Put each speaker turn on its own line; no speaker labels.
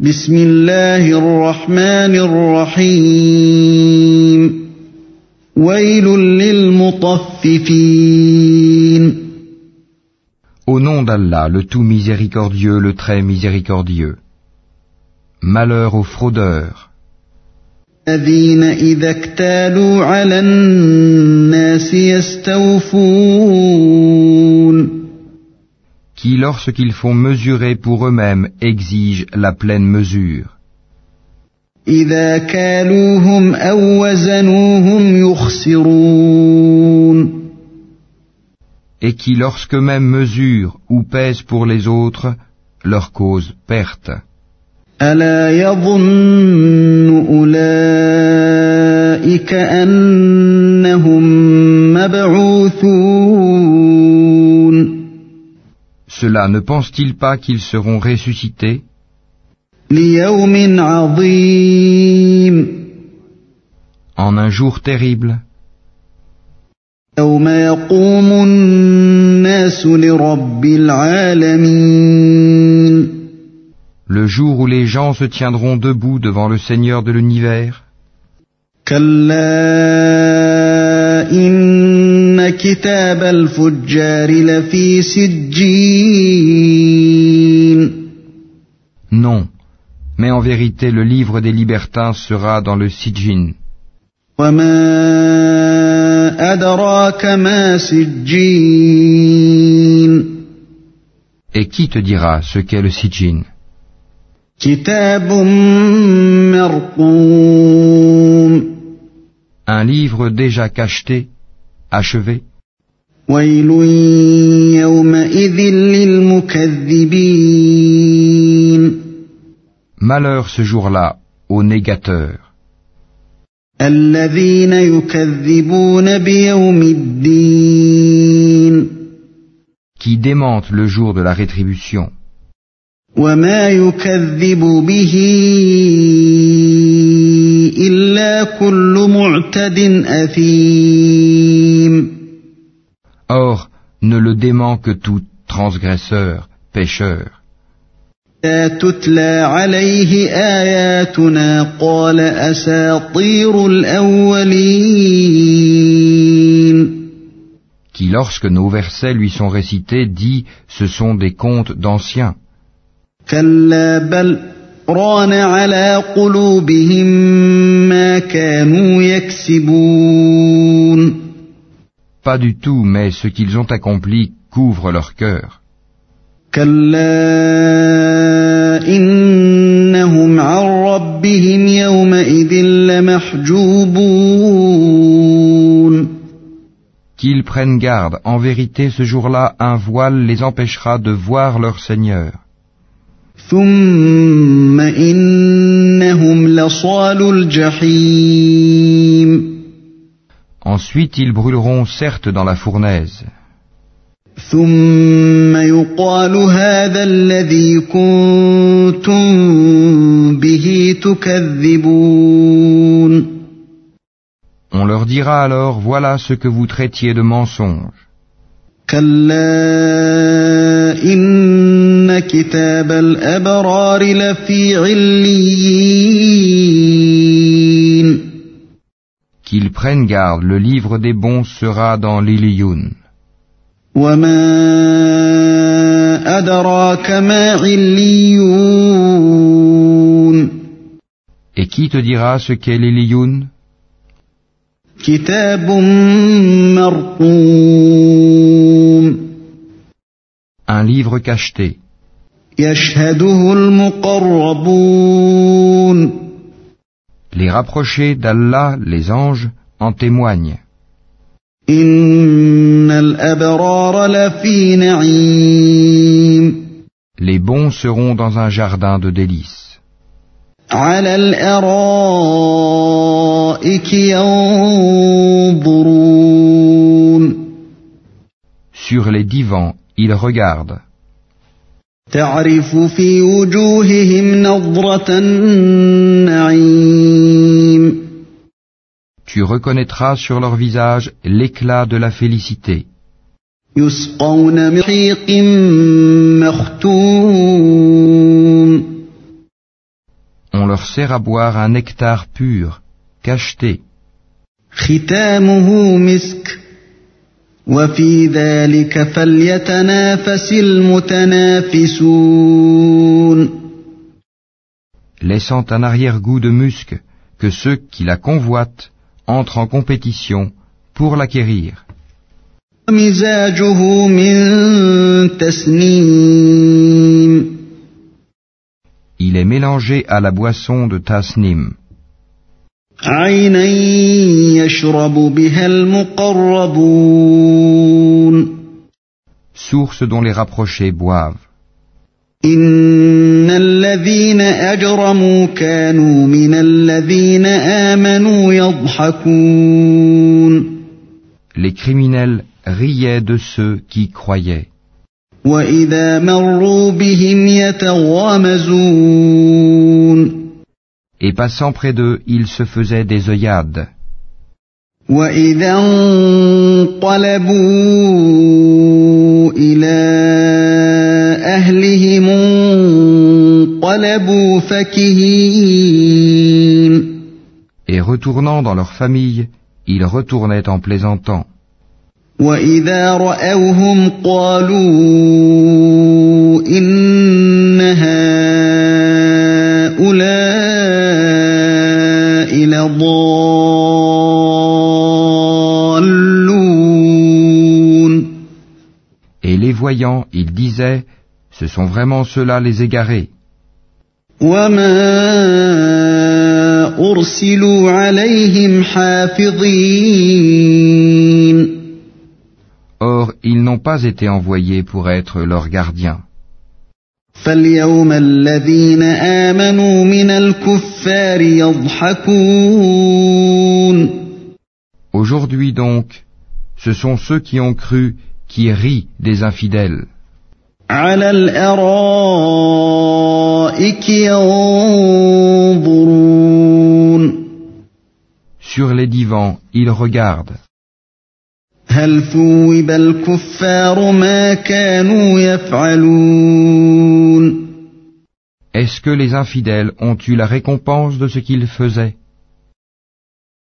بسم الله الرحمن الرحيم ويل للمطففين
Au nom d'Allah, le tout miséricordieux, le très miséricordieux. Malheur aux fraudeurs,
الذين إذا اكتالوا على الناس يستوفون
qui, lorsqu'ils font mesurer pour eux-mêmes, exigent la pleine mesure. Et qui, lorsqu'eux-mêmes mesurent ou pèsent pour les autres, leur cause perte cela, ne pensent-ils pas qu'ils seront ressuscités? En un jour terrible. Le jour où les gens se tiendront debout devant le Seigneur de l'univers.
إن كتاب الفجار لفي سجين
Non, mais en vérité le livre des libertins sera dans le Sijin.
وما أدراك ما سجين
Et qui te dira ce qu'est le Sijin
كتاب مرقوم
Un livre déjà cacheté, achevé. Malheur ce jour-là aux négateurs. Qui démentent le jour de la rétribution.
إلا كل معتد أثيم
Or, ne le dément que tout transgresseur, pécheur.
لا تتلى عليه آياتنا قال أساطير الأولين
qui lorsque nos versets lui sont récités dit ce sont des contes d'anciens.
كلا بل ران على قلوبهم ما كانوا يكسبون
Pas du tout, mais ce qu'ils ont accompli couvre leur cœur.
كلا إنهم عن ربهم يومئذ لمحجوبون
Qu'ils prennent garde, en vérité ce jour-là un voile les empêchera de voir leur Seigneur.
ثم إنهم لصال الجحيم
Ensuite ils brûleront certes dans la fournaise.
ثم يقال هذا الذي كنتم به تكذبون
On leur dira alors voilà ce que vous traitiez de mensonge.
كلا إن كتاب الأبرار لفي عليين
Qu'ils prennent garde, le livre des bons sera dans l'Iliyun.
وما أدراك ما عليون
Et qui te dira ce qu'est l'Iliyun
كتاب مرقوم
Un livre cacheté,
يشهده المقربون
Les rapprochés d'Allah, les anges, en témoignent. Les bons seront dans un jardin de délices. Sur les divans, ils regardent.
تعرف في وجوههم نظرة النعيم
Tu reconnaîtras sur leur visage l'éclat de la félicité.
يسقون من رحيق مختوم
on leur sert à boire un nectar pur, cacheté,
ختامه مسك وفي ذلك فليتنافس المتنافسون
laissant un arrière-goût de musc que ceux qui la convoitent entrent en compétition pour l'acquérir.
ومزاجه من تسنيم
Il est mélangé à la boisson de Tasnim,
عينا يشرب بها المقربون
source dont les rapprochés boivent.
إن الذين أجرموا كانوا من الذين آمنوا يضحكون
Les criminels riaient de ceux qui croyaient.
وإذا مروا بهم يتغامزون
Et passant près d'eux, ils se faisaient des œillades.
وإذا انقلبوا إلى أهلهم انقلبوا فكهين
Et retournant dans leur famille, ils retournaient en plaisantant.
وإذا رأوهم قالوا إن
voyant, ils disaient, Ce sont vraiment ceux-là les égarés. Or, ils n'ont pas été envoyés pour être leurs gardiens. Aujourd'hui donc, ce sont ceux qui ont cru qui rit des infidèles. Sur les divans, ils regardent. Est-ce que les infidèles ont eu la récompense de ce qu'ils faisaient?